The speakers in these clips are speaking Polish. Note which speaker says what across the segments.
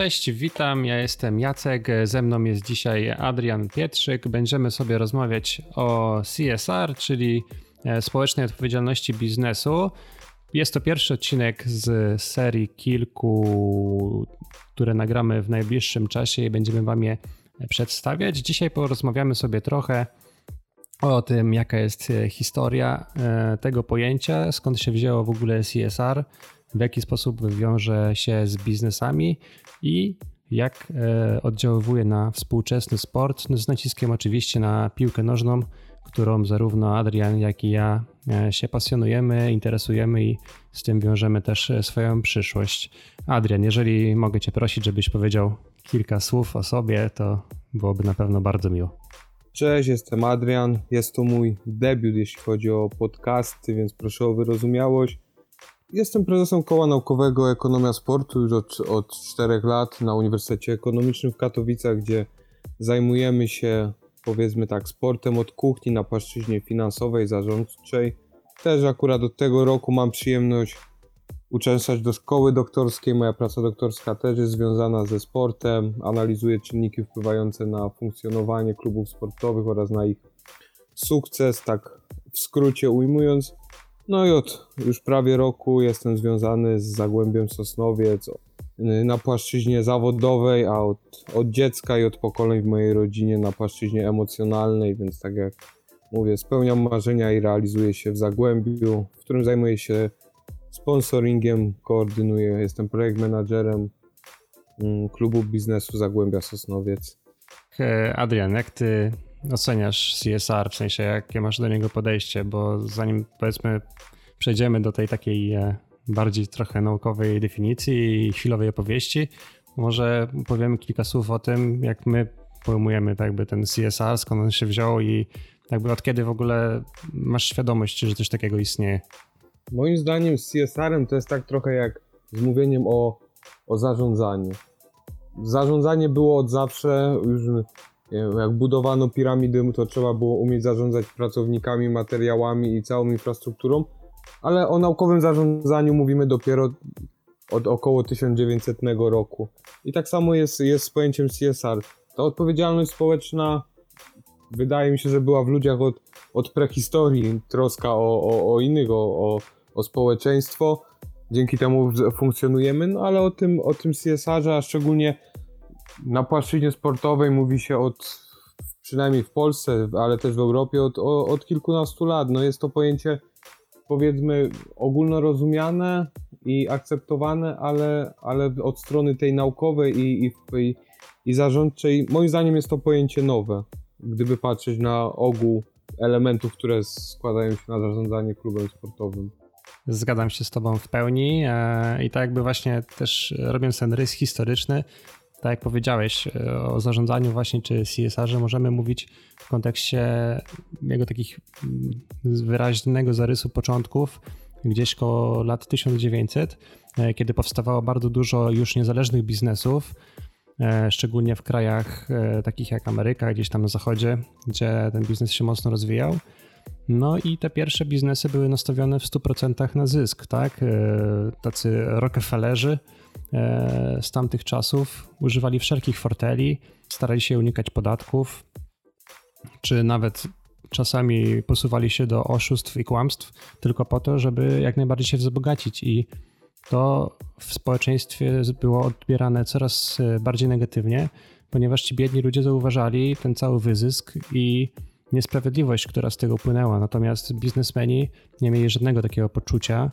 Speaker 1: Cześć, witam. Ja jestem Jacek. Ze mną jest dzisiaj Adrian Pietrzyk. Będziemy sobie rozmawiać o CSR, czyli e, społecznej odpowiedzialności biznesu. Jest to pierwszy odcinek z serii kilku, które nagramy w najbliższym czasie i będziemy Wam je przedstawiać. Dzisiaj porozmawiamy sobie trochę o tym, jaka jest historia e, tego pojęcia, skąd się wzięło w ogóle CSR, w jaki sposób wiąże się z biznesami i jak e, oddziaływuje na współczesny sport, no z naciskiem oczywiście na piłkę nożną, którą zarówno Adrian, jak i ja e, się pasjonujemy, interesujemy i z tym wiążemy też e, swoją przyszłość. Adrian, jeżeli mogę Cię prosić, żebyś powiedział kilka słów o sobie, to byłoby na pewno bardzo miło.
Speaker 2: Cześć, jestem Adrian. Jest to mój debiut, jeśli chodzi o podcasty, więc proszę o wyrozumiałość. Jestem prezesem koła naukowego Ekonomia Sportu już od, od 4 lat na Uniwersytecie Ekonomicznym w Katowicach, gdzie zajmujemy się powiedzmy tak sportem od kuchni na płaszczyźnie finansowej, zarządczej. Też akurat od tego roku mam przyjemność uczęszczać do szkoły doktorskiej. Moja praca doktorska też jest związana ze sportem. Analizuję czynniki wpływające na funkcjonowanie klubów sportowych oraz na ich sukces, tak w skrócie ujmując. No i od już prawie roku jestem związany z Zagłębiem Sosnowiec y, na płaszczyźnie zawodowej, a od, od dziecka i od pokoleń w mojej rodzinie na płaszczyźnie emocjonalnej, więc tak jak mówię, spełniam marzenia i realizuję się w Zagłębiu, w którym zajmuję się sponsoringiem, koordynuję, jestem projekt menadżerem mm, klubu biznesu Zagłębia Sosnowiec.
Speaker 1: Adrian, jak ty oceniasz CSR, w sensie jakie masz do niego podejście, bo zanim powiedzmy przejdziemy do tej takiej e, bardziej trochę naukowej definicji i chwilowej opowieści, może powiemy kilka słów o tym, jak my pojmujemy tak jakby ten CSR, skąd on się wziął i jakby od kiedy w ogóle masz świadomość, że coś takiego istnieje.
Speaker 2: Moim zdaniem z CSR-em to jest tak trochę jak z mówieniem o, o zarządzaniu. Zarządzanie było od zawsze, już jak budowano piramidy, to trzeba było umieć zarządzać pracownikami, materiałami i całą infrastrukturą, ale o naukowym zarządzaniu mówimy dopiero od około 1900 roku. I tak samo jest, jest z pojęciem CSR. Ta odpowiedzialność społeczna wydaje mi się, że była w ludziach od, od prehistorii, troska o, o, o innych, o, o, o społeczeństwo. Dzięki temu funkcjonujemy, no ale o tym, o tym CSR-ze, a szczególnie na płaszczyźnie sportowej mówi się od, przynajmniej w Polsce, ale też w Europie od, od kilkunastu lat. No jest to pojęcie powiedzmy ogólnorozumiane i akceptowane, ale, ale od strony tej naukowej i, i, i, i zarządczej, moim zdaniem jest to pojęcie nowe, gdyby patrzeć na ogół elementów, które składają się na zarządzanie klubem sportowym.
Speaker 1: Zgadzam się z Tobą w pełni e, i tak jakby właśnie też robiąc ten rys historyczny, tak jak powiedziałeś e, o zarządzaniu właśnie czy CSR-ze, możemy mówić w kontekście jego takich mm, wyraźnego zarysu początków, gdzieś koło lat 1900, e, kiedy powstawało bardzo dużo już niezależnych biznesów, e, szczególnie w krajach takich jak Ameryka, gdzieś tam na zachodzie, gdzie ten biznes się mocno rozwijał. No i te pierwsze biznesy były nastawione w 100% na zysk, tak? Tacy Rockefellerzy, z tamtych czasów używali wszelkich forteli, starali się unikać podatków, czy nawet czasami posuwali się do oszustw i kłamstw tylko po to, żeby jak najbardziej się wzbogacić i to w społeczeństwie było odbierane coraz e, bardziej negatywnie, ponieważ ci biedni ludzie zauważali ten cały wyzysk i niesprawiedliwość, która z tego płynęła. Natomiast biznesmeni nie mieli żadnego takiego poczucia,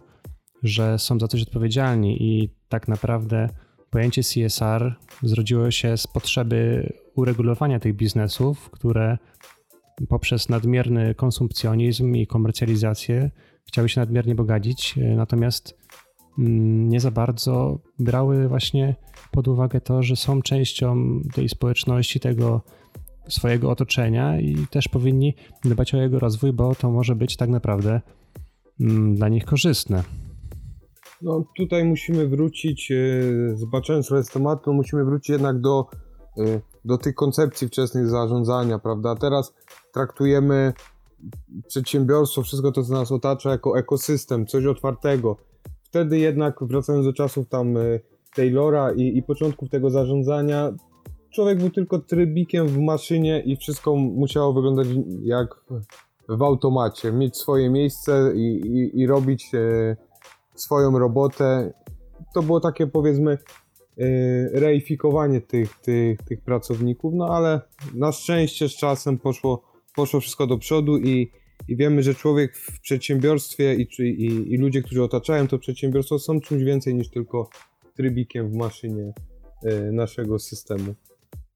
Speaker 1: że są za coś odpowiedzialni i tak naprawdę pojęcie CSR zrodziło się z potrzeby uregulowania tych biznesów, które poprzez nadmierny konsumpcjonizm i komercjalizację chciały się nadmiernie bogacić, natomiast mm, nie za bardzo brały właśnie pod uwagę to, że są częścią tej społeczności, tego swojego otoczenia i też powinni dbać o jego rozwój, bo to może być tak naprawdę mm, dla nich korzystne.
Speaker 2: No tutaj musimy wrócić, e, zobacząc trochę z tematu, musimy wrócić jednak do, e, do tych koncepcji wczesnych zarządzania, prawda? Teraz traktujemy przedsiębiorstwo, wszystko to, co nas otacza, jako ekosystem, coś otwartego. Wtedy jednak, wracając do czasów tam Taylora i, i początków tego zarządzania, człowiek był tylko trybikiem w maszynie i wszystko musiało wyglądać jak w automacie. Mieć swoje miejsce i, i, i robić e, swoją robotę. To było takie powiedzmy e, reifikowanie tych, tych, tych pracowników, no ale na szczęście z czasem poszło, poszło wszystko do przodu i, i wiemy, że człowiek w przedsiębiorstwie i, i, i ludzie, którzy otaczają to przedsiębiorstwo są czymś więcej niż tylko trybikiem w maszynie e, naszego systemu.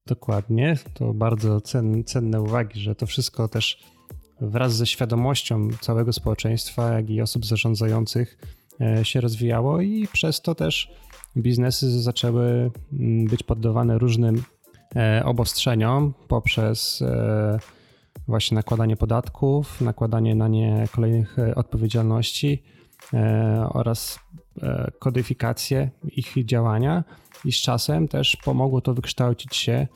Speaker 1: Dokładnie, to bardzo cen, cenne uwagi, że to wszystko też wraz ze świadomością całego społeczeństwa, jak i osób zarządzających się rozwijało i przez to też biznesy zaczęły mm, być poddawane różnym e, obostrzeniom poprzez e, właśnie nakładanie podatków, nakładanie na nie kolejnych odpowiedzialności oraz kodyfikację ich działania i z czasem też pomogło to wykształcić się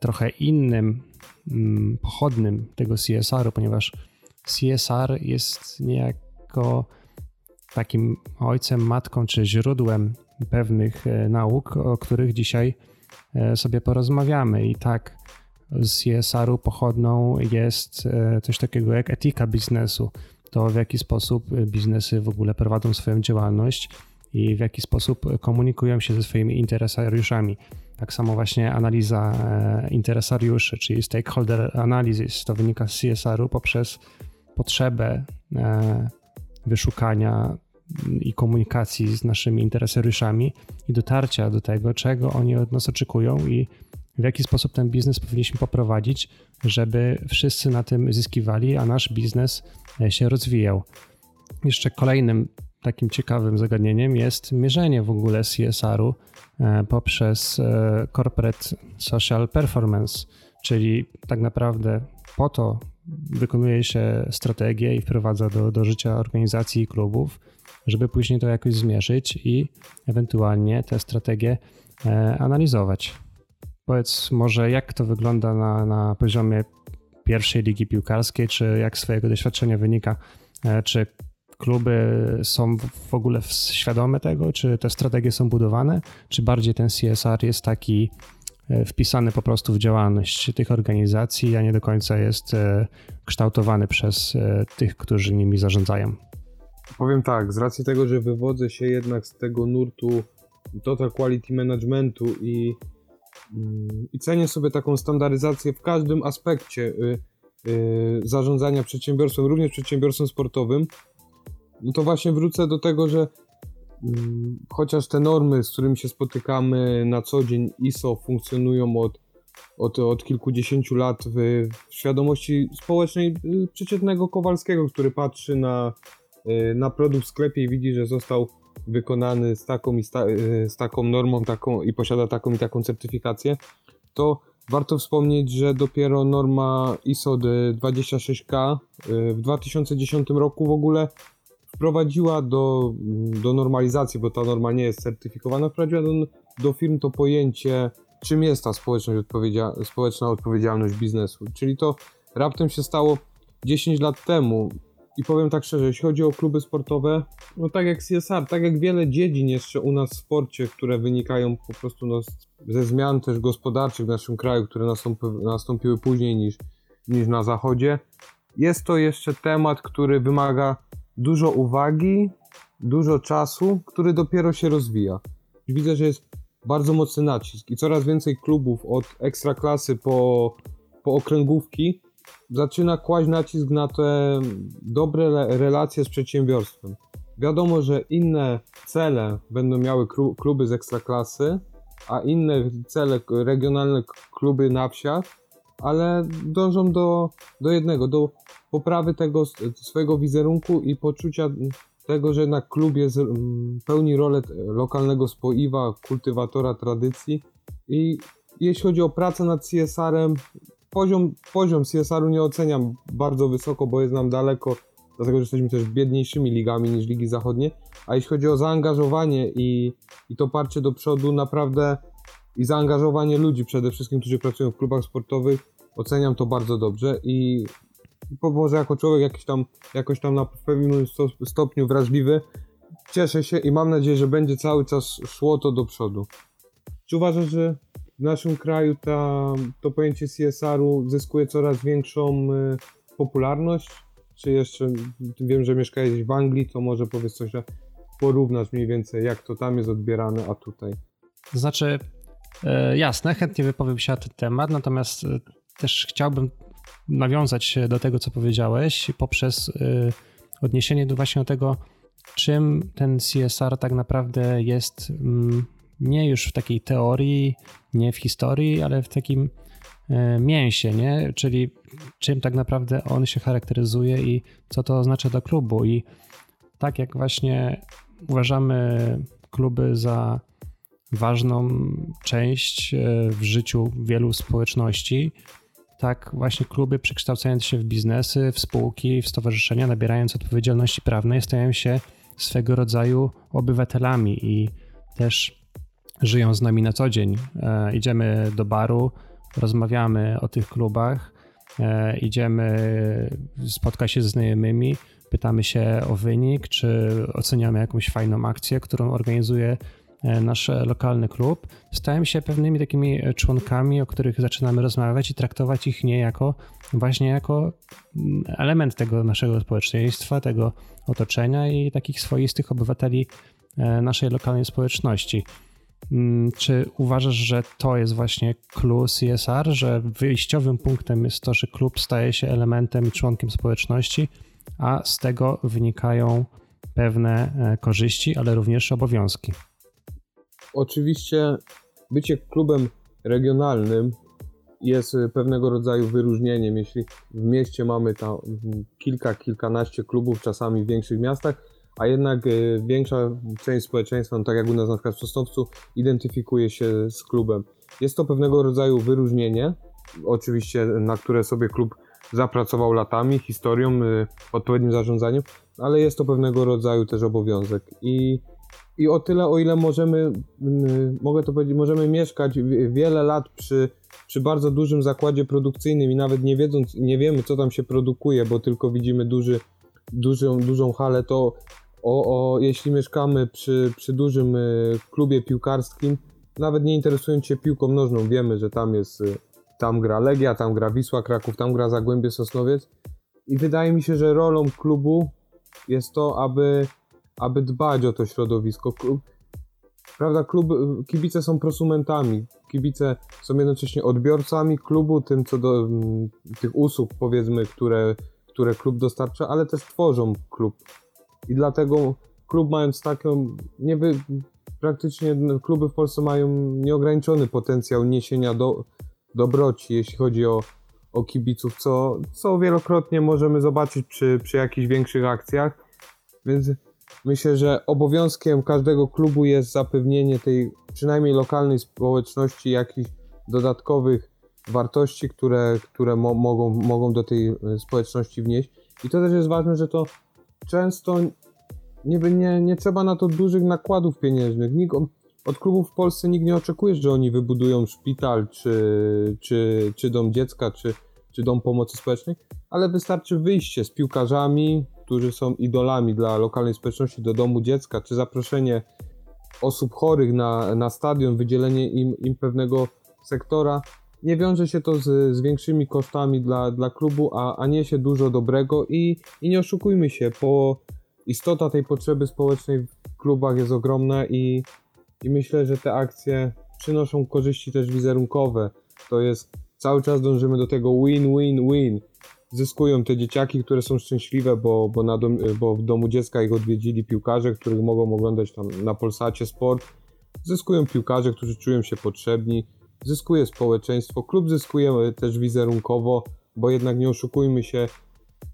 Speaker 1: trochę innym mm, pochodnym tego CSR-u, ponieważ CSR jest niejako takim ojcem, matką czy źródłem pewnych e, nauk, o których dzisiaj e, sobie porozmawiamy. I tak z CSR-u pochodną jest e, coś takiego jak etyka biznesu. To w jaki sposób biznesy w ogóle prowadzą swoją działalność i w jaki sposób komunikują się ze swoimi interesariuszami. Tak samo właśnie analiza interesariuszy, czyli stakeholder analysis, to wynika z CSR-u poprzez potrzebę wyszukania i komunikacji z naszymi interesariuszami i dotarcia do tego, czego oni od nas oczekują i w jaki sposób ten biznes powinniśmy poprowadzić, żeby wszyscy na tym zyskiwali, a nasz biznes e, się rozwijał. Jeszcze kolejnym takim ciekawym zagadnieniem jest mierzenie w ogóle CSR-u e, poprzez e, Corporate Social Performance, czyli tak naprawdę po to wykonuje się strategię i wprowadza do, do życia organizacji i klubów, żeby później to jakoś zmierzyć i ewentualnie tę strategię e, analizować. Powiedz może, jak to wygląda na, na poziomie pierwszej ligi piłkarskiej, czy jak swojego doświadczenia wynika, czy kluby są w ogóle świadome tego, czy te strategie są budowane, czy bardziej ten CSR jest taki e, wpisany po prostu w działalność tych organizacji, a nie do końca jest e, kształtowany przez e, tych, którzy nimi zarządzają.
Speaker 2: Powiem tak, z racji tego, że wywodzę się jednak z tego nurtu total quality managementu i, mm, i cenię sobie taką standaryzację w każdym aspekcie y, y, zarządzania przedsiębiorstwem, również przedsiębiorstwem sportowym, no to właśnie wrócę do tego, że chociaż te normy, z którymi się spotykamy na co dzień, ISO, funkcjonują od, od, od kilkudziesięciu lat w, w świadomości społecznej y, przeciętnego Kowalskiego, który patrzy na, y, na produkt w sklepie i widzi, że został wykonany z taką, i sta, y, z taką normą taką i posiada taką i taką certyfikację, to warto wspomnieć, że dopiero norma ISO 26K w 2010 roku w ogóle wprowadziła do, do normalizacji, bo ta norma nie jest certyfikowana, wprowadziła do, do firm to pojęcie, czym jest ta społeczność odpowiedzia społeczna odpowiedzialność biznesu. Czyli to raptem się stało 10 lat temu. I powiem tak szczerze, jeśli chodzi o kluby sportowe, no tak jak CSR, tak jak wiele dziedzin jeszcze u nas w sporcie, które wynikają po prostu no, ze zmian też gospodarczych w naszym kraju, które nastąpi, nastąpiły później niż, niż na zachodzie, jest to jeszcze temat, który wymaga dużo uwagi, dużo czasu, który dopiero się rozwija. Widzę, że jest bardzo mocny nacisk i coraz więcej klubów od ekstraklasy po, po okręgówki zaczyna kłaść nacisk na te dobre relacje z przedsiębiorstwem. Wiadomo, że inne cele będą miały kluby z ekstraklasy, a inne cele regionalne kluby na wsiach, ale dążą do, do jednego, do poprawy tego swojego wizerunku i poczucia tego, że jednak klub jest, pełni rolę lokalnego spoiwa, kultywatora tradycji. I jeśli chodzi o pracę nad CSR-em, poziom, poziom CSR-u nie oceniam bardzo wysoko, bo jest nam daleko, dlatego że jesteśmy też biedniejszymi ligami niż ligi zachodnie, a jeśli chodzi o zaangażowanie i, i to parcie do przodu, naprawdę i zaangażowanie ludzi przede wszystkim, którzy pracują w klubach sportowych, oceniam to bardzo dobrze i może jako człowiek jakiś tam, jakoś tam na pewnym stopniu wrażliwy, cieszę się i mam nadzieję, że będzie cały czas szło to do przodu. Czy uważasz, że w naszym kraju ta, to pojęcie CSR-u zyskuje coraz większą y, popularność? Czy jeszcze, wiem, że mieszkałeś w Anglii, to może powiedz coś, porównasz mniej więcej, jak to tam jest odbierane, a tutaj.
Speaker 1: Znaczy, e, jasne, chętnie wypowiem się na ten temat, natomiast e, też chciałbym nawiązać do tego, co powiedziałeś, poprzez e, odniesienie do właśnie tego, czym ten CSR tak naprawdę jest mm, nie już w takiej teorii, nie w historii, ale w takim mięsie, nie? Czyli czym tak naprawdę on się charakteryzuje i co to oznacza dla klubu. I tak jak właśnie uważamy kluby za ważną część e, w życiu wielu społeczności. Tak, właśnie kluby przekształcając się w biznesy, w spółki, w stowarzyszenia, nabierając odpowiedzialności prawnej, stają się swego rodzaju obywatelami i też żyją z nami na co dzień. E, idziemy do baru, rozmawiamy o tych klubach, e, idziemy spotkać się ze znajomymi, pytamy się o wynik, czy oceniamy jakąś fajną akcję, którą organizuje nasz lokalny klub, stajemy się pewnymi takimi członkami, o których zaczynamy rozmawiać i traktować ich nie jako właśnie jako mm, element tego naszego społeczeństwa, tego otoczenia i takich swoistych obywateli e, naszej lokalnej społeczności. Mm, czy uważasz, że to jest właśnie clue CSR, że wyjściowym punktem jest to, że klub staje się elementem i członkiem społeczności, a z tego wynikają pewne e, korzyści, ale również obowiązki.
Speaker 2: Oczywiście bycie klubem regionalnym jest pewnego rodzaju wyróżnieniem. Jeśli w mieście mamy tam kilka, kilkanaście klubów, czasami w większych miastach, a jednak e, większa część społeczeństwa, no tak jak u nas na przykład w Sosnowcu, identyfikuje się z klubem. Jest to pewnego rodzaju wyróżnienie, oczywiście na które sobie klub zapracował latami, historią, odpowiednim zarządzaniem, ale jest to pewnego rodzaju też obowiązek. I, i o tyle, o ile możemy, y, mogę to powiedzieć, możemy mieszkać wiele lat przy, przy bardzo dużym zakładzie produkcyjnym i nawet nie wiedząc, nie wiemy co tam się produkuje, bo tylko widzimy duży, dużą, dużą halę, to o, o, jeśli mieszkamy przy, przy dużym y, klubie piłkarskim, nawet nie interesując się piłką nożną, wiemy, że tam jest tam gra Legia, tam gra Wisła Kraków, tam gra Zagłębie Sosnowiec. I wydaje mi się, że rolą klubu jest to, aby, aby dbać o to środowisko. Klub, prawda, klub, kibice są prosumentami. Kibice są jednocześnie odbiorcami klubu, tym co do m, mm, tych usług, powiedzmy, które, które klub dostarcza, ale też tworzą klub. I dlatego klub mając taką, nie wy, praktycznie kluby w Polsce mają nieograniczony potencjał niesienia do, dobroci, jeśli chodzi o, o kibiców, co, co wielokrotnie możemy zobaczyć przy, przy jakichś większych akcjach. Więc myślę, że obowiązkiem każdego klubu jest zapewnienie tej przynajmniej lokalnej społeczności jakichś dodatkowych wartości, które, które mo mogą, mogą do tej e, społeczności wnieść. I to też jest ważne, że to często nie, nie, nie trzeba na to dużych nakładów pieniężnych. Nikt, od klubów w Polsce nikt nie oczekuje, że oni wybudują szpital, czy, czy, czy dom dziecka, czy, czy dom pomocy społecznej, ale wystarczy wyjście z piłkarzami, którzy są idolami dla lokalnej społeczności do domu dziecka, czy zaproszenie osób chorych na, na stadion, wydzielenie im, im pewnego sektora. Nie wiąże się to z, z większymi kosztami dla, dla klubu, a, a niesie dużo dobrego i, i nie oszukujmy się, po istota tej potrzeby społecznej w klubach jest ogromna i, i myślę, że te akcje przynoszą korzyści też wizerunkowe. To jest cały czas dążymy do tego win-win-win. Zyskują te dzieciaki, które są szczęśliwe, bo, bo, na dom, bo w domu dziecka ich odwiedzili piłkarze, których mogą oglądać tam na Polsacie Sport. Zyskują piłkarze, którzy czują się potrzebni. Zyskuje społeczeństwo. Klub zyskuje też wizerunkowo, bo jednak nie oszukujmy się,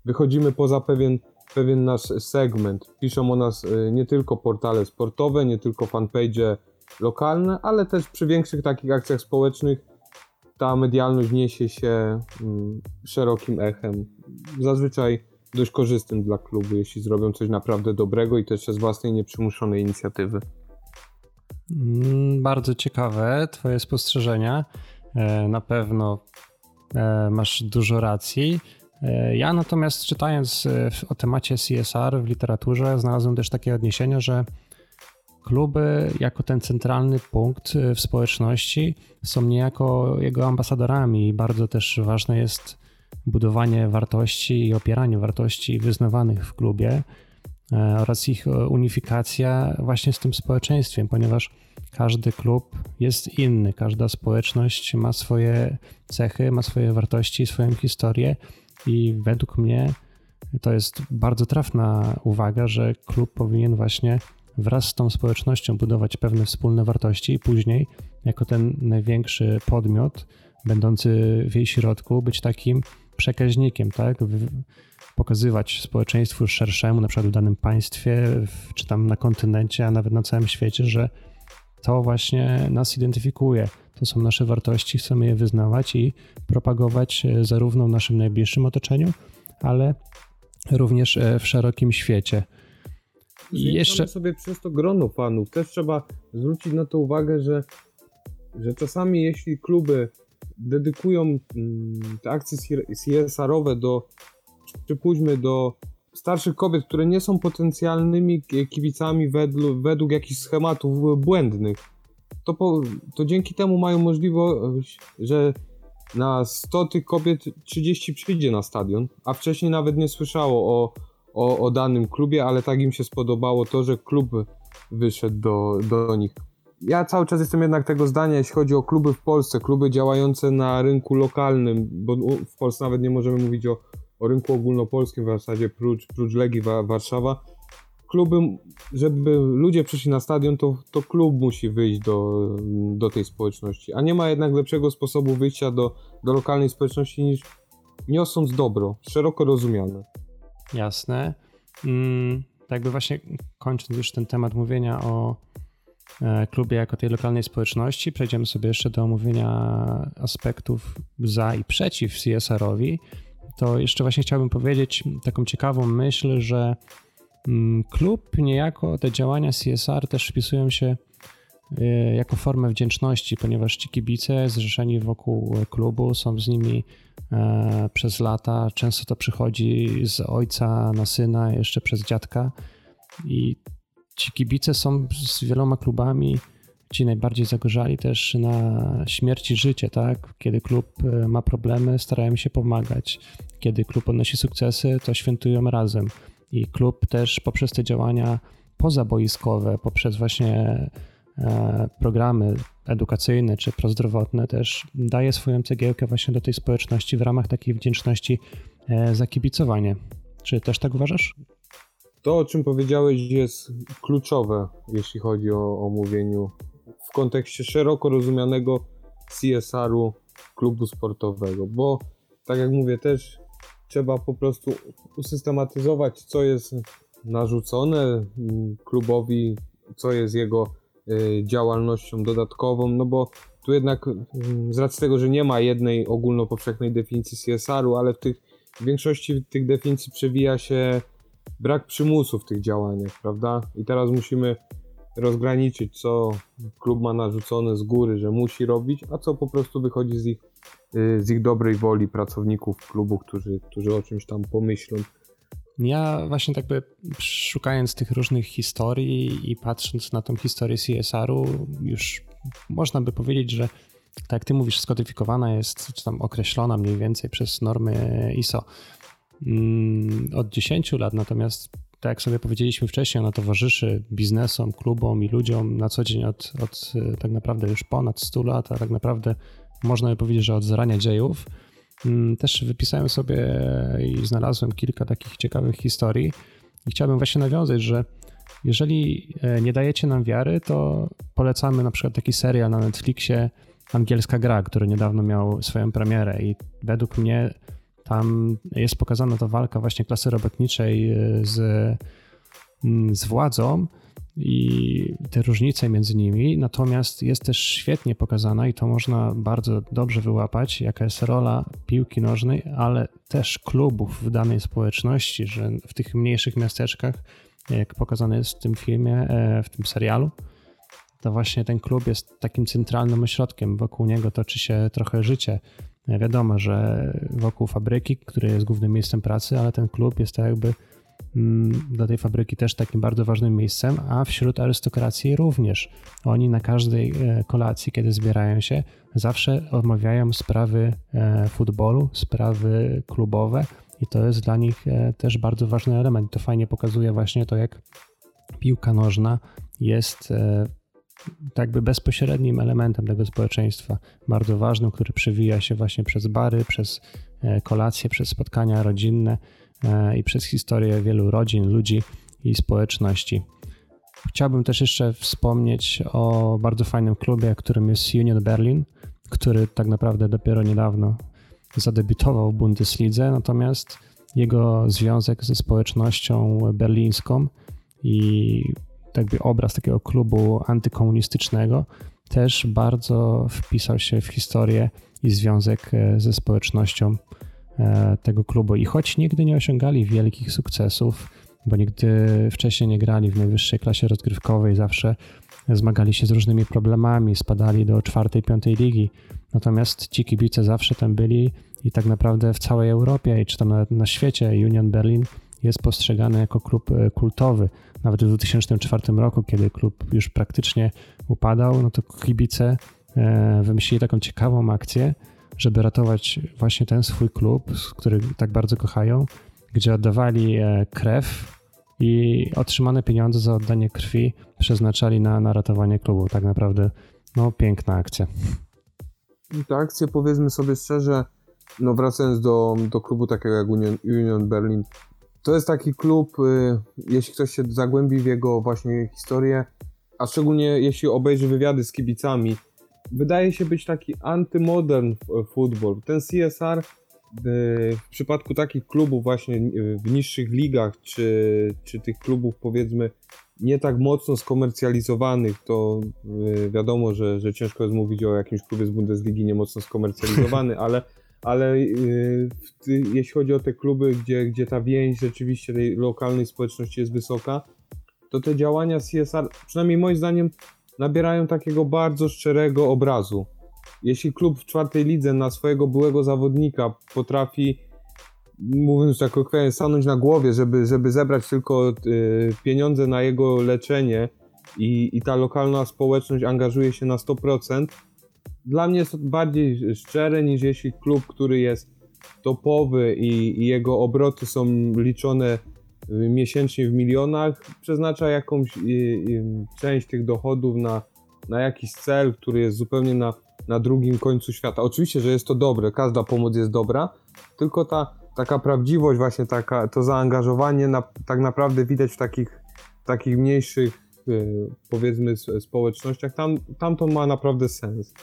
Speaker 2: wychodzimy poza pewien pewien nasz segment. Piszą o nas y, nie tylko portale sportowe, nie tylko fanpage lokalne, ale też przy większych takich akcjach społecznych ta medialność niesie się mm, szerokim echem. Zazwyczaj dość korzystnym dla klubu, jeśli zrobią coś naprawdę dobrego i też z własnej nieprzymuszonej inicjatywy.
Speaker 1: Mm, bardzo ciekawe Twoje spostrzeżenia. E, na pewno e, masz dużo racji. E, ja natomiast czytając o temacie CSR w literaturze znalazłem też takie odniesienie, że kluby jako ten centralny punkt w społeczności są niejako jego ambasadorami. I bardzo też ważne jest budowanie wartości i opieranie wartości wyznawanych w klubie e, oraz ich unifikacja właśnie z tym społeczeństwem, ponieważ każdy klub jest inny, każda społeczność ma swoje cechy, ma swoje wartości, swoją historię i według mnie to jest bardzo trafna uwaga, że klub powinien właśnie wraz z tą społecznością budować pewne wspólne wartości i później, jako ten największy podmiot, będący w jej środku, być takim przekaźnikiem, tak? Pokazywać społeczeństwu szerszemu, na przykład w danym państwie, czy tam na kontynencie, a nawet na całym świecie, że to właśnie nas identyfikuje. To są nasze wartości, chcemy je wyznawać i propagować e, zarówno w naszym najbliższym otoczeniu, ale również e, w szerokim świecie.
Speaker 2: I jeszcze sobie przez to grono fanów. Też trzeba zwrócić na to uwagę, że, że czasami jeśli kluby dedykują mm, te akcje CSR-owe do, przypuśćmy, do starszych kobiet, które nie są potencjalnymi kibicami według, według jakichś schematów błędnych, to, po, to dzięki temu mają możliwość, że na 100 tych kobiet 30 przyjdzie na stadion, a wcześniej nawet nie słyszało o, o, o danym klubie, ale tak im się spodobało to, że klub wyszedł do, do nich. Ja cały czas jestem jednak tego zdania, jeśli chodzi o kluby w Polsce, kluby działające na rynku lokalnym, bo w Polsce nawet nie możemy mówić o, o rynku ogólnopolskim w zasadzie, prócz, prócz Legii Warszawa. Kluby, żeby ludzie przyszli na stadion, to, to klub musi wyjść do, do tej społeczności. A nie ma jednak lepszego sposobu wyjścia do, do lokalnej społeczności niż niosąc dobro, szeroko rozumiane.
Speaker 1: Jasne. Mm, tak jakby właśnie kończąc już ten temat mówienia o e, klubie jako tej lokalnej społeczności, przejdziemy sobie jeszcze do omówienia aspektów za i przeciw CSR-owi. To jeszcze właśnie chciałbym powiedzieć taką ciekawą myśl, że mm, klub niejako te działania CSR też wpisują się jako formę wdzięczności, ponieważ ci kibice zrzeszeni wokół klubu są z nimi E, przez lata. Często to przychodzi z ojca na syna, jeszcze przez dziadka. I ci kibice są z wieloma klubami, ci najbardziej zagorzali też na śmierci życie, tak? Kiedy klub e, ma problemy, starają się pomagać. Kiedy klub odnosi sukcesy, to świętują razem. I klub też poprzez te działania pozaboiskowe, poprzez właśnie programy edukacyjne czy prozdrowotne też daje swoją cegiełkę właśnie do tej społeczności w ramach takiej wdzięczności e, za kibicowanie. Czy też tak uważasz?
Speaker 2: To, o czym powiedziałeś, jest kluczowe, jeśli chodzi o, o mówieniu w kontekście szeroko rozumianego CSR-u klubu sportowego, bo tak jak mówię, też trzeba po prostu usystematyzować, co jest narzucone klubowi, co jest jego działalnością dodatkową, no bo tu jednak mm, z racji tego, że nie ma jednej ogólnopowszechnej definicji CSR-u, ale w tych w większości tych definicji przewija się brak przymusu w tych działaniach, prawda? I teraz musimy rozgraniczyć, co klub ma narzucone z góry, że musi robić, a co po prostu wychodzi z ich, y, z ich dobrej woli pracowników klubu, którzy, którzy o czymś tam pomyślą.
Speaker 1: Ja właśnie tak by szukając tych różnych historii i patrząc na tą historię CSR-u, już można by powiedzieć, że tak jak ty mówisz, skodyfikowana jest, czy tam określona mniej więcej przez normy ISO mm, od 10 lat, natomiast tak jak sobie powiedzieliśmy wcześniej, ona towarzyszy biznesom, klubom i ludziom na co dzień od, od tak naprawdę już ponad 100 lat, a tak naprawdę można by powiedzieć, że od zarania dziejów. Mm, też wypisałem sobie i znalazłem kilka takich ciekawych historii. I chciałbym właśnie nawiązać, że jeżeli e, nie dajecie nam wiary, to polecamy na przykład taki serial na Netflixie Angielska Gra, który niedawno miał swoją premierę. I według mnie tam jest pokazana ta walka właśnie klasy robotniczej e, z, mm, z władzą i te różnice między nimi, natomiast jest też świetnie pokazana i to można bardzo dobrze wyłapać, jaka jest rola piłki nożnej, ale też klubów w danej społeczności, że w tych mniejszych miasteczkach, jak pokazane jest w tym filmie, e, w tym serialu, to właśnie ten klub jest takim centralnym ośrodkiem, wokół niego toczy się trochę życie. Wiadomo, że wokół fabryki, która jest głównym miejscem pracy, ale ten klub jest tak jakby dla tej fabryki też takim bardzo ważnym miejscem, a wśród arystokracji również. Oni na każdej e, kolacji, kiedy zbierają się, zawsze omawiają sprawy e, futbolu, sprawy klubowe i to jest dla nich e, też bardzo ważny element. To fajnie pokazuje właśnie to, jak piłka nożna jest tak by bezpośrednim elementem tego społeczeństwa, bardzo ważnym, który przewija się właśnie przez bary, przez kolacje, przez spotkania rodzinne i przez historię wielu rodzin, ludzi i społeczności. Chciałbym też jeszcze wspomnieć o bardzo fajnym klubie, którym jest Union Berlin, który tak naprawdę dopiero niedawno zadebiutował w Bundeslidze, natomiast jego związek ze społecznością berlińską i jakby obraz takiego klubu antykomunistycznego też bardzo wpisał się w historię i związek e, ze społecznością e, tego klubu. I choć nigdy nie osiągali wielkich sukcesów, bo nigdy wcześniej nie grali w najwyższej klasie rozgrywkowej, zawsze zmagali się z różnymi problemami, spadali do czwartej, piątej ligi. Natomiast ci kibice zawsze tam byli i tak naprawdę w całej Europie i czy tam nawet na świecie Union Berlin jest postrzegany jako klub e, kultowy. Nawet w 2004 roku, kiedy klub już praktycznie upadał, no to kibice e, wymyślili taką ciekawą akcję, żeby ratować właśnie ten swój klub, który tak bardzo kochają, gdzie oddawali e, krew i otrzymane pieniądze za oddanie krwi przeznaczali na, na ratowanie klubu. Tak naprawdę, no, piękna akcja.
Speaker 2: Ta akcja, powiedzmy sobie szczerze, no wracając do, do klubu takiego jak Union, Union Berlin, to jest taki klub, y, jeśli ktoś się zagłębi w jego właśnie historię, a szczególnie jeśli obejrzy wywiady z kibicami, wydaje się być taki antymodern football. Ten CSR y, w przypadku takich klubów właśnie y, w niższych ligach, czy, czy tych klubów powiedzmy nie tak mocno skomercjalizowanych, to wiadomo, że, że ciężko jest mówić o jakimś klubie z Bundesligi nie mocno skomercjalizowany, ale ale jeśli chodzi o te kluby, gdzie, gdzie ta więź rzeczywiście tej lokalnej społeczności jest wysoka, to te działania CSR, przynajmniej moim zdaniem, nabierają takiego bardzo szczerego obrazu. Jeśli klub w czwartej lidze na swojego byłego zawodnika potrafi, mówiąc tak kolokwialnie, stanąć na głowie, żeby, żeby zebrać tylko y, pieniądze na jego leczenie i, i ta lokalna społeczność angażuje się na 100%, dla mnie jest to bardziej szczere niż jeśli klub, który jest topowy i, i jego obroty są liczone miesięcznie w milionach, przeznacza jakąś y, y, część tych dochodów na, na jakiś cel, który jest zupełnie na, na drugim końcu świata. Oczywiście, że jest to dobre, każda pomoc jest dobra, tylko ta taka prawdziwość, właśnie taka, to zaangażowanie na, tak naprawdę widać w takich, takich mniejszych, powiedzmy, społecznościach. Tam, tam to ma naprawdę sens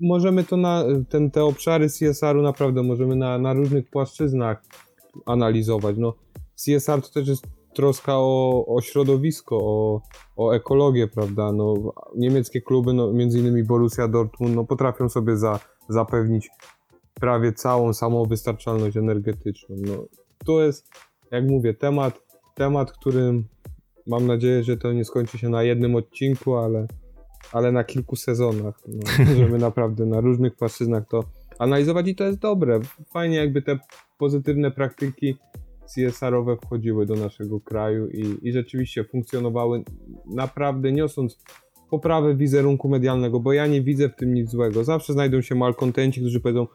Speaker 2: możemy to na ten, te obszary CSR-u naprawdę możemy na, na różnych płaszczyznach analizować. No, CSR to też jest troska o, o środowisko, o, o ekologię, prawda? No, niemieckie kluby, no, między innymi Borussia Dortmund, no, potrafią sobie za, zapewnić prawie całą samowystarczalność energetyczną. No, to jest, jak mówię, temat, temat, którym mam nadzieję, że to nie skończy się na jednym odcinku, ale ale na kilku sezonach. No, możemy naprawdę na różnych płaszczyznach to analizować i to jest dobre. Fajnie jakby te pozytywne praktyki CSR-owe wchodziły do naszego kraju i, i rzeczywiście funkcjonowały naprawdę niosąc poprawę wizerunku medialnego, bo ja nie widzę w tym nic złego. Zawsze znajdą się malkontenci, którzy powiedzą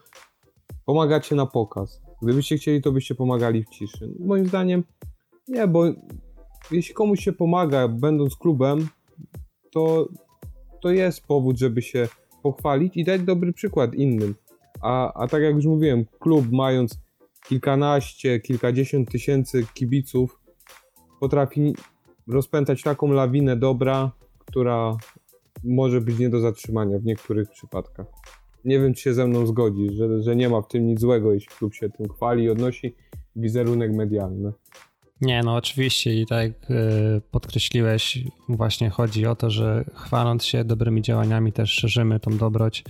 Speaker 2: pomagacie na pokaz. Gdybyście chcieli, to byście pomagali w ciszy. Moim zdaniem nie, bo jeśli komuś się pomaga, będąc klubem, to to jest powód, żeby się pochwalić i dać dobry przykład innym. A, a tak jak już mówiłem, klub mając kilkanaście, kilkadziesiąt tysięcy kibiców potrafi rozpętać taką lawinę dobra, która może być nie do zatrzymania w niektórych przypadkach. Nie wiem, czy się ze mną zgodzi, że, że nie ma w tym nic złego, jeśli klub się tym chwali i odnosi wizerunek medialny.
Speaker 1: Nie, no oczywiście i tak jak e, podkreśliłeś, właśnie chodzi o to, że chwaląc się dobrymi działaniami też szerzymy tą dobroć,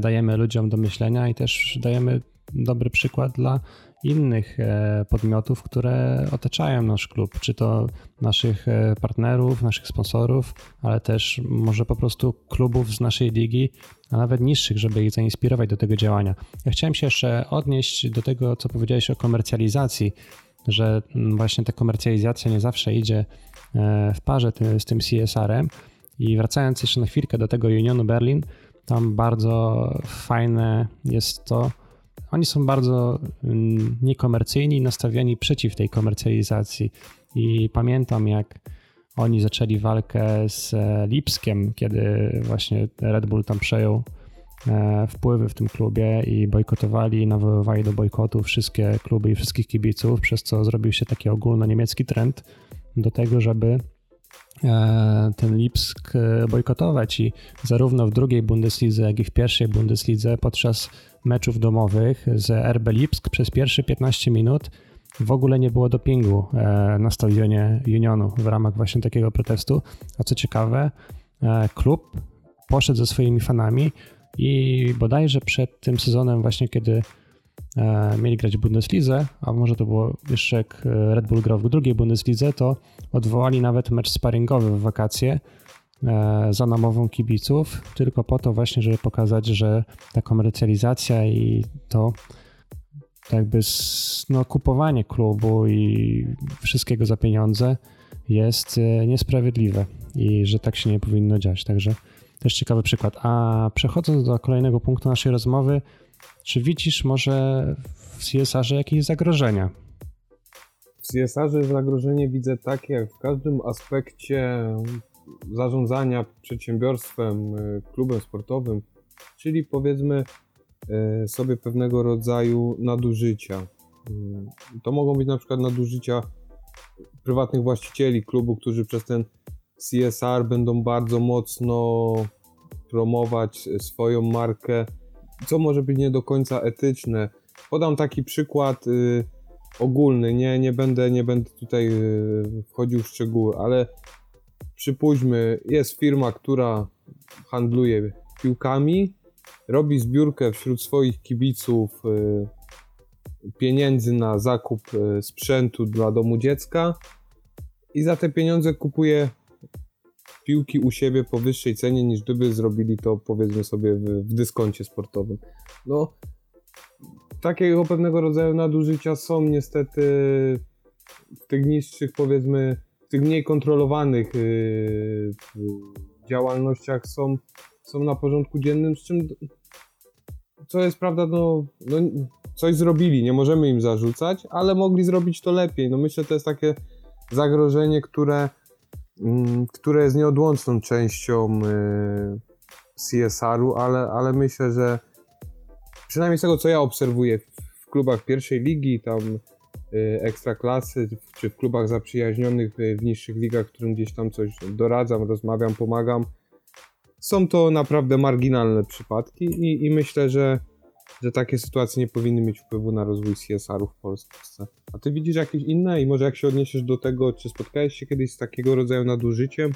Speaker 1: dajemy ludziom do myślenia i też dajemy dobry przykład dla innych e, podmiotów, które otaczają nasz klub, czy to naszych e, partnerów, naszych sponsorów, ale też może po prostu klubów z naszej ligi, a nawet niższych, żeby ich zainspirować do tego działania. Ja chciałem się jeszcze odnieść do tego, co powiedziałeś o komercjalizacji, że właśnie ta komercjalizacja nie zawsze idzie e, w parze z tym CSR-em. I wracając jeszcze na chwilkę do tego Unionu Berlin, tam bardzo fajne jest to, oni są bardzo mm, niekomercyjni, nastawieni przeciw tej komercjalizacji. I pamiętam, jak oni zaczęli walkę z e, Lipskiem, kiedy właśnie Red Bull tam przejął e, wpływy w tym klubie i bojkotowali nawoływali do bojkotu wszystkie kluby i wszystkich kibiców, przez co zrobił się taki ogólnoniemiecki trend do tego, żeby ten Lipsk bojkotować i zarówno w drugiej Bundeslidze, jak i w pierwszej Bundeslidze podczas meczów domowych z RB Lipsk przez pierwsze 15 minut w ogóle nie było dopingu e, na stadionie Unionu w ramach właśnie takiego protestu. A co ciekawe, e, klub poszedł ze swoimi fanami i bodajże przed tym sezonem właśnie, kiedy e, mieli grać w Bundeslidze, a może to było jeszcze jak Red Bull grał w drugiej to odwołali nawet mecz sparingowy w wakacje E, za namową kibiców, tylko po to właśnie, żeby pokazać, że ta komercjalizacja i to jakby no, kupowanie klubu i wszystkiego za pieniądze jest e, niesprawiedliwe i że tak się nie powinno dziać. Także też ciekawy przykład. A przechodząc do kolejnego punktu naszej rozmowy, czy widzisz może w CSR-ze jakieś zagrożenia?
Speaker 2: W CSR-ze zagrożenie widzę takie, jak w każdym aspekcie zarządzania przedsiębiorstwem, y, klubem sportowym, czyli powiedzmy y, sobie pewnego rodzaju nadużycia. Y, to mogą być na przykład nadużycia prywatnych właścicieli klubu, którzy przez ten CSR będą bardzo mocno promować swoją markę, co może być nie do końca etyczne. Podam taki przykład ogólny, nie, nie, będę, nie będę tutaj wchodził w szczegóły, ale przypuśćmy, jest firma, która handluje piłkami, robi zbiórkę wśród swoich kibiców y, pieniędzy na zakup y, sprzętu dla domu dziecka i za te pieniądze kupuje piłki u siebie po wyższej cenie niż gdyby zrobili to powiedzmy sobie w, w dyskoncie sportowym. No, takiego pewnego rodzaju nadużycia są niestety w tych niższych powiedzmy tych mniej kontrolowanych yy, działalnościach są, są na porządku dziennym, z czym co jest prawda, no, no coś zrobili, nie możemy im zarzucać, ale mogli zrobić to lepiej. No myślę, to jest takie zagrożenie, które, które jest nieodłączną częścią yy, CSR-u, ale, ale myślę, że przynajmniej z tego, co ja obserwuję w klubach pierwszej ligi, tam Y, ekstraklasy, czy w klubach zaprzyjaźnionych w niższych ligach, którym gdzieś tam coś doradzam, rozmawiam, pomagam. Są to naprawdę marginalne przypadki i, i myślę, że, że takie sytuacje nie powinny mieć wpływu na rozwój CSR-u w Polsce. A ty widzisz jakieś inne i może jak się odniesiesz do tego, czy spotkałeś się kiedyś z takiego rodzaju nadużyciem?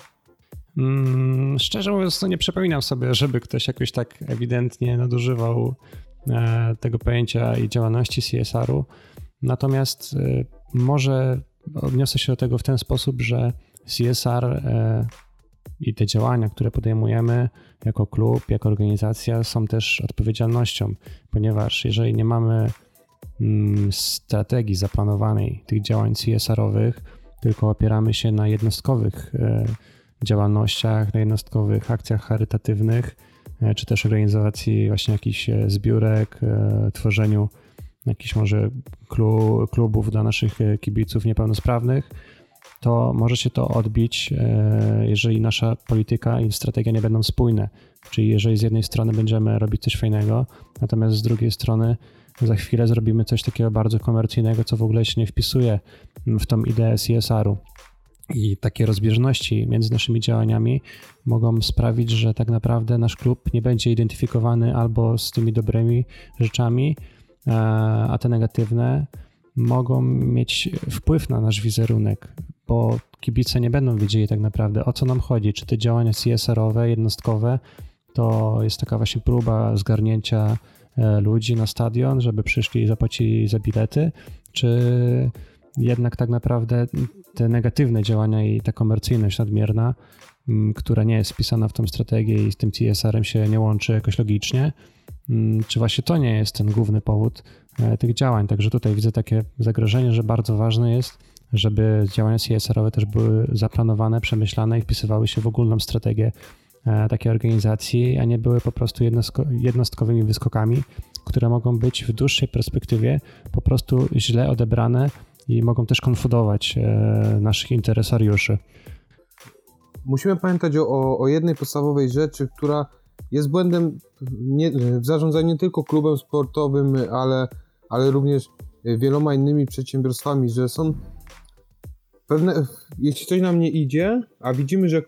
Speaker 1: Mm, szczerze mówiąc, to nie przypominam sobie, żeby ktoś jakoś tak ewidentnie nadużywał e, tego pojęcia i działalności CSR-u. Natomiast y, może odniosę się do tego w ten sposób, że CSR y, i te działania, które podejmujemy jako klub, jako organizacja, są też odpowiedzialnością, ponieważ jeżeli nie mamy mm, strategii zaplanowanej tych działań CSR-owych, tylko opieramy się na jednostkowych y, działalnościach, na jednostkowych akcjach charytatywnych, czy też organizacji właśnie jakichś zbiórek, tworzeniu jakichś może klubów dla naszych e, kibiców niepełnosprawnych, to może się to odbić, e, jeżeli nasza polityka i strategia nie będą spójne. Czyli jeżeli z jednej strony będziemy robić coś fajnego, natomiast z drugiej strony za chwilę zrobimy coś takiego bardzo komercyjnego, co w ogóle się nie wpisuje w tą ideę CSR-u. I takie rozbieżności między naszymi działaniami mogą sprawić, że tak naprawdę nasz klub nie będzie identyfikowany albo z tymi dobrymi rzeczami, E, a te negatywne mogą mieć wpływ na nasz wizerunek, bo kibice nie będą wiedzieli tak naprawdę o co nam chodzi. Czy te działania CSR-owe, jednostkowe to jest taka właśnie próba zgarnięcia ludzi na stadion, żeby przyszli i zapłacili za bilety, czy jednak tak naprawdę te negatywne działania i ta komercyjność nadmierna, która nie jest wpisana w tą strategię i z tym CSR-em się nie łączy jakoś logicznie, czy właśnie to nie jest ten główny powód e, tych działań. Także tutaj widzę takie zagrożenie, że bardzo ważne jest, żeby działania CSR-owe też były zaplanowane, przemyślane i wpisywały się w ogólną strategię e, takiej organizacji, a nie były po prostu jednostkowymi wyskokami, które mogą być w dłuższej perspektywie po prostu źle odebrane i mogą też konfudować e, naszych interesariuszy.
Speaker 2: Musimy pamiętać o, o jednej podstawowej rzeczy, która jest błędem nie, w zarządzaniu nie tylko klubem sportowym, ale, ale również wieloma innymi przedsiębiorstwami, że są pewne, jeśli coś nam nie idzie, a widzimy, że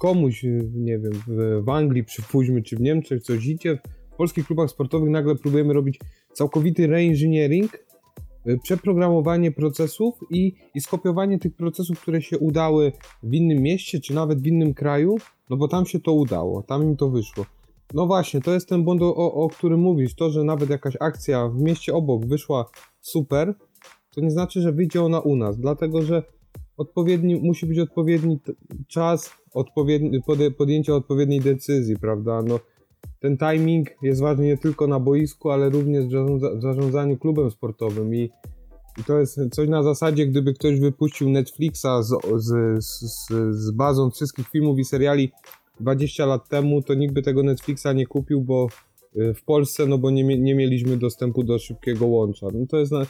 Speaker 2: komuś, nie wiem, w, w Anglii przypuśćmy, czy w Niemczech coś idzie, w polskich klubach sportowych nagle próbujemy robić całkowity reengineering, y, przeprogramowanie procesów i, i skopiowanie tych procesów, które się udały w innym mieście, czy nawet w innym kraju, no bo tam się to udało, tam im to wyszło. No właśnie, to jest ten błąd, o, o którym mówisz. To, że nawet jakaś akcja w mieście obok wyszła super, to nie znaczy, że wyjdzie ona u nas, dlatego że odpowiedni, musi być odpowiedni czas odpowiedni, podjęcia odpowiedniej decyzji, prawda? No, ten timing jest ważny nie tylko na boisku, ale również w zarządzaniu klubem sportowym i, i to jest coś na zasadzie, gdyby ktoś wypuścił Netflixa z, z, z, z bazą wszystkich filmów i seriali 20 lat temu, to nikt by tego Netflixa nie kupił, bo y, w Polsce, no bo nie, nie mieliśmy dostępu do szybkiego łącza. No to jest na,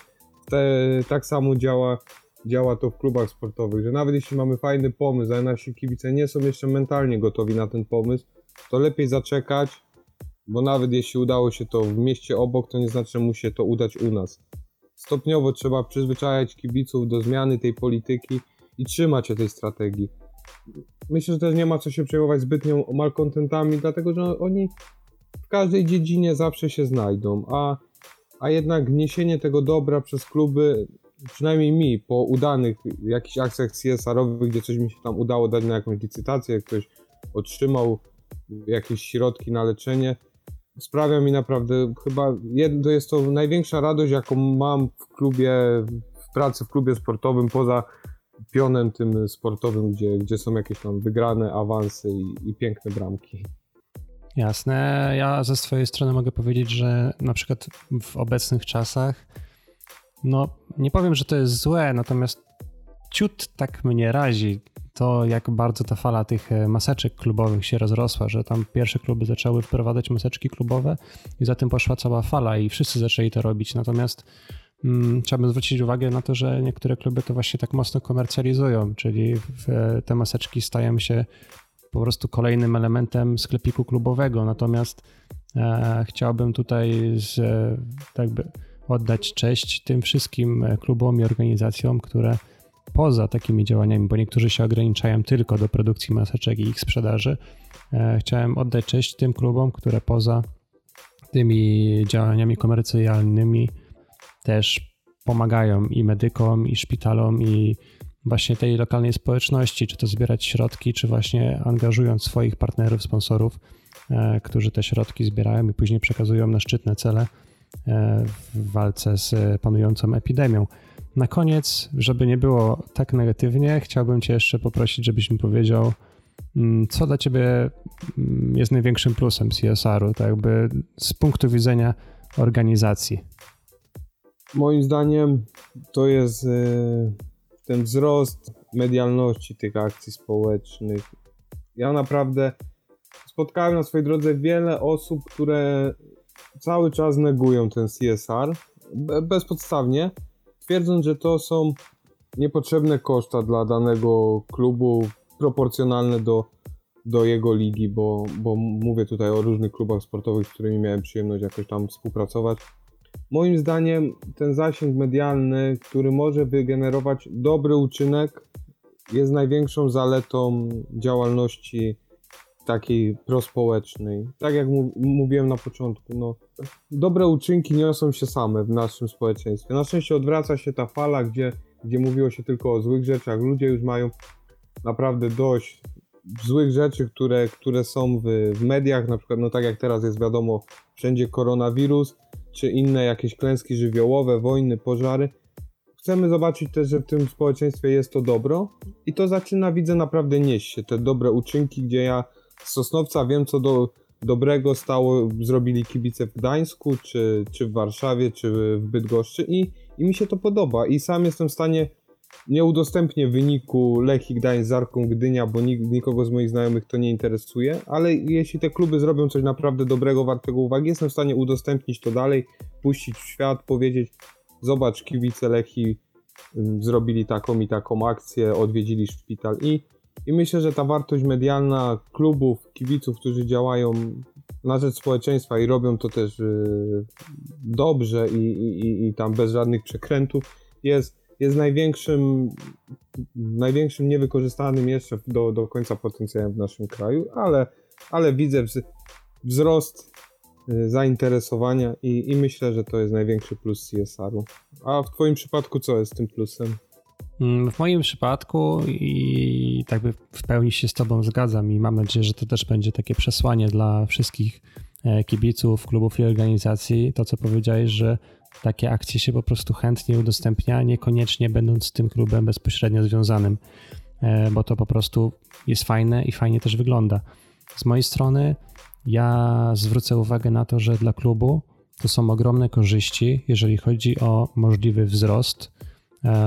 Speaker 2: te, tak samo działa działa to w klubach sportowych, że nawet jeśli mamy fajny pomysł, ale nasi kibice nie są jeszcze mentalnie gotowi na ten pomysł, to lepiej zaczekać, bo nawet jeśli udało się to w mieście obok, to nie znaczy, że musi się to udać u nas. Stopniowo trzeba przyzwyczajać kibiców do zmiany tej polityki i trzymać się tej strategii. Myślę, że też nie ma co się przejmować zbytnią malkontentami, dlatego że oni w każdej dziedzinie zawsze się znajdą, a, a jednak niesienie tego dobra przez kluby przynajmniej mi, po udanych jakichś akcjach CSR-owych, gdzie coś mi się tam udało dać na jakąś licytację, ktoś otrzymał jakieś środki na leczenie, sprawia mi naprawdę chyba, to jest to największa radość, jaką mam w klubie, w pracy w klubie sportowym, poza pionem tym sportowym, gdzie, gdzie są jakieś tam wygrane awanse i, i piękne bramki.
Speaker 1: Jasne. Ja ze swojej strony mogę powiedzieć, że na przykład w obecnych czasach no, nie powiem, że to jest złe, natomiast ciut tak mnie razi to, jak bardzo ta fala tych e, maseczek klubowych się rozrosła, że tam pierwsze kluby zaczęły wprowadzać maseczki klubowe i za tym poszła cała fala i wszyscy zaczęli to robić. Natomiast hmm, trzeba zwrócić uwagę na to, że niektóre kluby to właśnie tak mocno komercjalizują, czyli e, te maseczki stają się po prostu kolejnym elementem sklepiku klubowego. Natomiast e, chciałbym tutaj z, e, jakby oddać cześć tym wszystkim e, klubom i organizacjom, które poza takimi działaniami, bo niektórzy się ograniczają tylko do produkcji maseczek i ich sprzedaży, e, chciałem oddać cześć tym klubom, które poza tymi działaniami komercyjnymi też pomagają i medykom, i szpitalom, i właśnie tej lokalnej społeczności, czy to zbierać środki, czy właśnie angażując swoich partnerów, sponsorów, e, którzy te środki zbierają i później przekazują na szczytne cele w walce z panującą epidemią. Na koniec, żeby nie było tak negatywnie, chciałbym Cię jeszcze poprosić, żebyś mi powiedział, mm, co dla Ciebie mm, jest największym plusem CSR-u, tak jakby z punktu widzenia organizacji.
Speaker 2: Moim zdaniem to jest e, ten wzrost medialności tych akcji społecznych. Ja naprawdę spotkałem na swojej drodze wiele osób, które cały czas negują ten CSR bezpodstawnie, twierdząc, że to są niepotrzebne koszta dla danego klubu, proporcjonalne do, do jego ligi, bo, bo mówię tutaj o różnych klubach sportowych, z którymi miałem przyjemność jakoś tam współpracować. Moim zdaniem ten zasięg medialny, który może wygenerować dobry uczynek, jest największą zaletą działalności takiej prospołecznej. Tak jak mówiłem na początku, no, dobre uczynki niosą się same w naszym społeczeństwie. Na szczęście odwraca się ta fala, gdzie, gdzie mówiło się tylko o złych rzeczach. Ludzie już mają naprawdę dość złych rzeczy, które, które są w, w mediach, na przykład, no tak jak teraz jest wiadomo, wszędzie koronawirus, czy inne jakieś klęski żywiołowe, wojny, pożary. Chcemy zobaczyć też, że w tym społeczeństwie jest to dobro i to zaczyna, widzę, naprawdę nieść się, te dobre uczynki, gdzie ja Sosnowca wiem, co do dobrego stało, zrobili kibice w Gdańsku, czy, czy w Warszawie, czy w Bydgoszczy i, i mi się to podoba. I sam jestem w stanie nie udostępnię wyniku Lechii Gdańsk z Arką Gdynia, bo nik nikogo z moich znajomych to nie interesuje, ale jeśli te kluby zrobią coś naprawdę dobrego, wartego uwagi, jestem w stanie udostępnić to dalej, puścić w świat, powiedzieć zobacz, kibice Lechii zrobili taką i taką akcję, odwiedzili szpital i, i myślę, że ta wartość medialna klubów, kibiców, którzy działają na rzecz społeczeństwa i robią to też yy, dobrze i, i, i tam bez żadnych przekrętów jest jest największym, największym niewykorzystanym jeszcze do, do końca potencjałem w naszym kraju, ale, ale widzę wzrost y, zainteresowania i, i myślę, że to jest największy plus CSR-u. A w Twoim przypadku co jest tym plusem?
Speaker 1: W moim przypadku i tak by w pełni się z Tobą zgadzam i mam nadzieję, że to też będzie takie przesłanie dla wszystkich e, kibiców, klubów i organizacji. To, co powiedziałeś, że takie akcje się po prostu chętnie udostępnia, niekoniecznie będąc z tym klubem bezpośrednio związanym, e, bo to po prostu jest fajne i fajnie też wygląda. Z mojej strony ja zwrócę uwagę na to, że dla klubu to są ogromne korzyści, jeżeli chodzi o możliwy wzrost,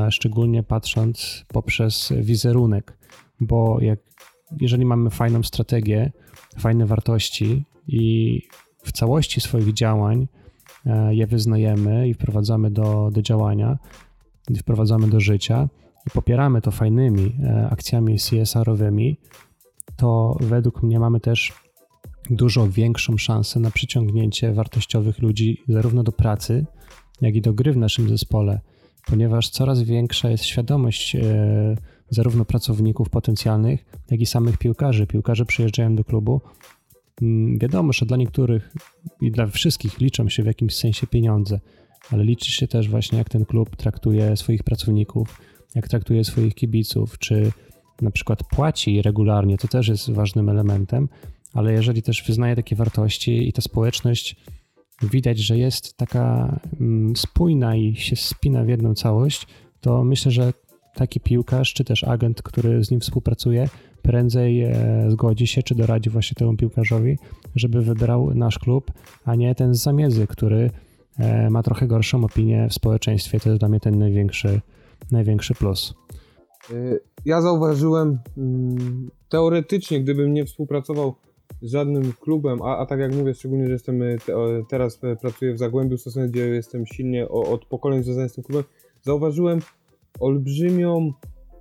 Speaker 1: szczególnie patrząc poprzez wizerunek, bo jak, jeżeli mamy fajną strategię, fajne wartości i w całości swoich działań E, je wyznajemy i wprowadzamy do, do działania, wprowadzamy do życia i popieramy to fajnymi e, akcjami CSR-owymi, to według mnie mamy też dużo większą szansę na przyciągnięcie wartościowych ludzi zarówno do pracy, jak i do gry w naszym zespole, ponieważ coraz większa jest świadomość e, zarówno pracowników potencjalnych, jak i samych piłkarzy. Piłkarze przyjeżdżają do klubu Mm, wiadomo, że dla niektórych i dla wszystkich liczą się w jakimś sensie pieniądze, ale liczy się też właśnie, jak ten klub traktuje swoich pracowników, jak traktuje swoich kibiców, czy na przykład płaci regularnie, to też jest ważnym elementem, ale jeżeli też wyznaje takie wartości i ta społeczność widać, że jest taka mm, spójna i się spina w jedną całość, to myślę, że taki piłkarz, czy też agent, który z nim współpracuje, prędzej e, zgodzi się, czy doradzi właśnie temu piłkarzowi, żeby wybrał nasz klub, a nie ten z zamiedzy, który e, ma trochę gorszą opinię w społeczeństwie. To jest dla mnie ten największy, największy plus.
Speaker 2: E, ja zauważyłem, mm, teoretycznie, gdybym nie współpracował żadnym klubem, a, a tak jak mówię, szczególnie, że jestem te, teraz pracuję w Zagłębiu Stosunku, gdzie jestem silnie od pokoleń związany z tym klubem, zauważyłem olbrzymią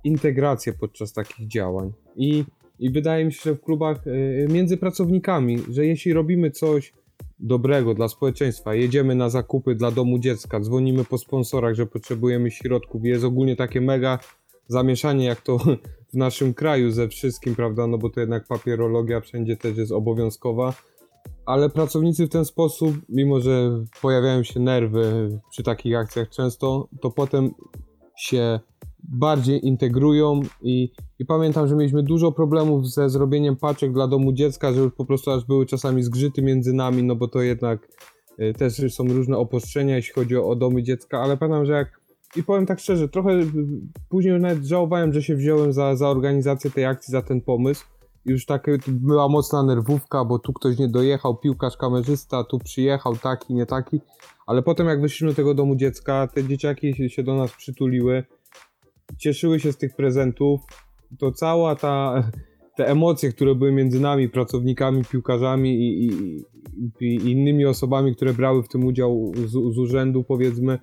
Speaker 2: integrację podczas takich działań. I, i wydaje mi się, że w klubach y, między pracownikami, że jeśli robimy coś dobrego dla społeczeństwa, jedziemy na zakupy dla domu dziecka, dzwonimy po sponsorach, że potrzebujemy środków, jest ogólnie takie mega zamieszanie, jak to w naszym kraju ze wszystkim, prawda? No bo to jednak papierologia wszędzie też jest obowiązkowa. Ale pracownicy w ten sposób, mimo że pojawiają się nerwy przy takich akcjach często, to potem się bardziej integrują i, i pamiętam, że mieliśmy dużo problemów ze zrobieniem paczek dla domu dziecka, że już po prostu aż były czasami zgrzyty między nami, no bo to jednak y, też są różne obostrzenia, jeśli chodzi o, o domy dziecka, ale pamiętam, że jak i powiem tak szczerze, trochę y, później nawet żałowałem, że się wziąłem za, za organizację tej akcji, za ten pomysł. Już tak była mocna nerwówka, bo tu ktoś nie dojechał, piłkarz, kamerzysta, tu przyjechał taki, nie taki. Ale potem jak wyszliśmy do tego domu dziecka, te dzieciaki się do nas przytuliły cieszyły się z tych prezentów, to cała ta, te emocje, które były między nami, pracownikami, piłkarzami i, i, i innymi osobami, które brały w tym udział z, z urzędu, powiedzmy,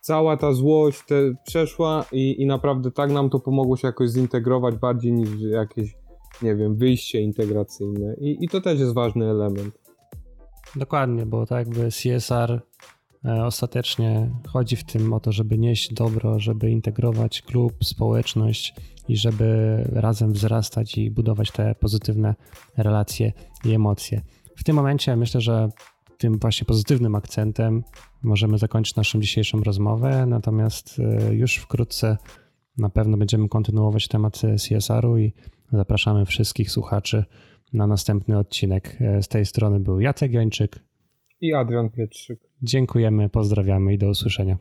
Speaker 2: cała ta złość te przeszła i, i naprawdę tak nam to pomogło się jakoś zintegrować bardziej niż jakieś, nie wiem, wyjście integracyjne. I, i to też jest ważny element.
Speaker 1: Dokładnie, bo tak jakby CSR E, ostatecznie chodzi w tym o to, żeby nieść dobro, żeby integrować klub, społeczność i żeby razem wzrastać i budować te pozytywne relacje i emocje. W tym momencie myślę, że tym właśnie pozytywnym akcentem możemy zakończyć naszą dzisiejszą rozmowę, natomiast e, już wkrótce na pewno będziemy kontynuować temat CSR-u i zapraszamy wszystkich słuchaczy na następny odcinek. E, z tej strony był Jacek Jańczyk
Speaker 2: i Adrian Pietrzyk.
Speaker 1: Dziękujemy, pozdrawiamy i do usłyszenia.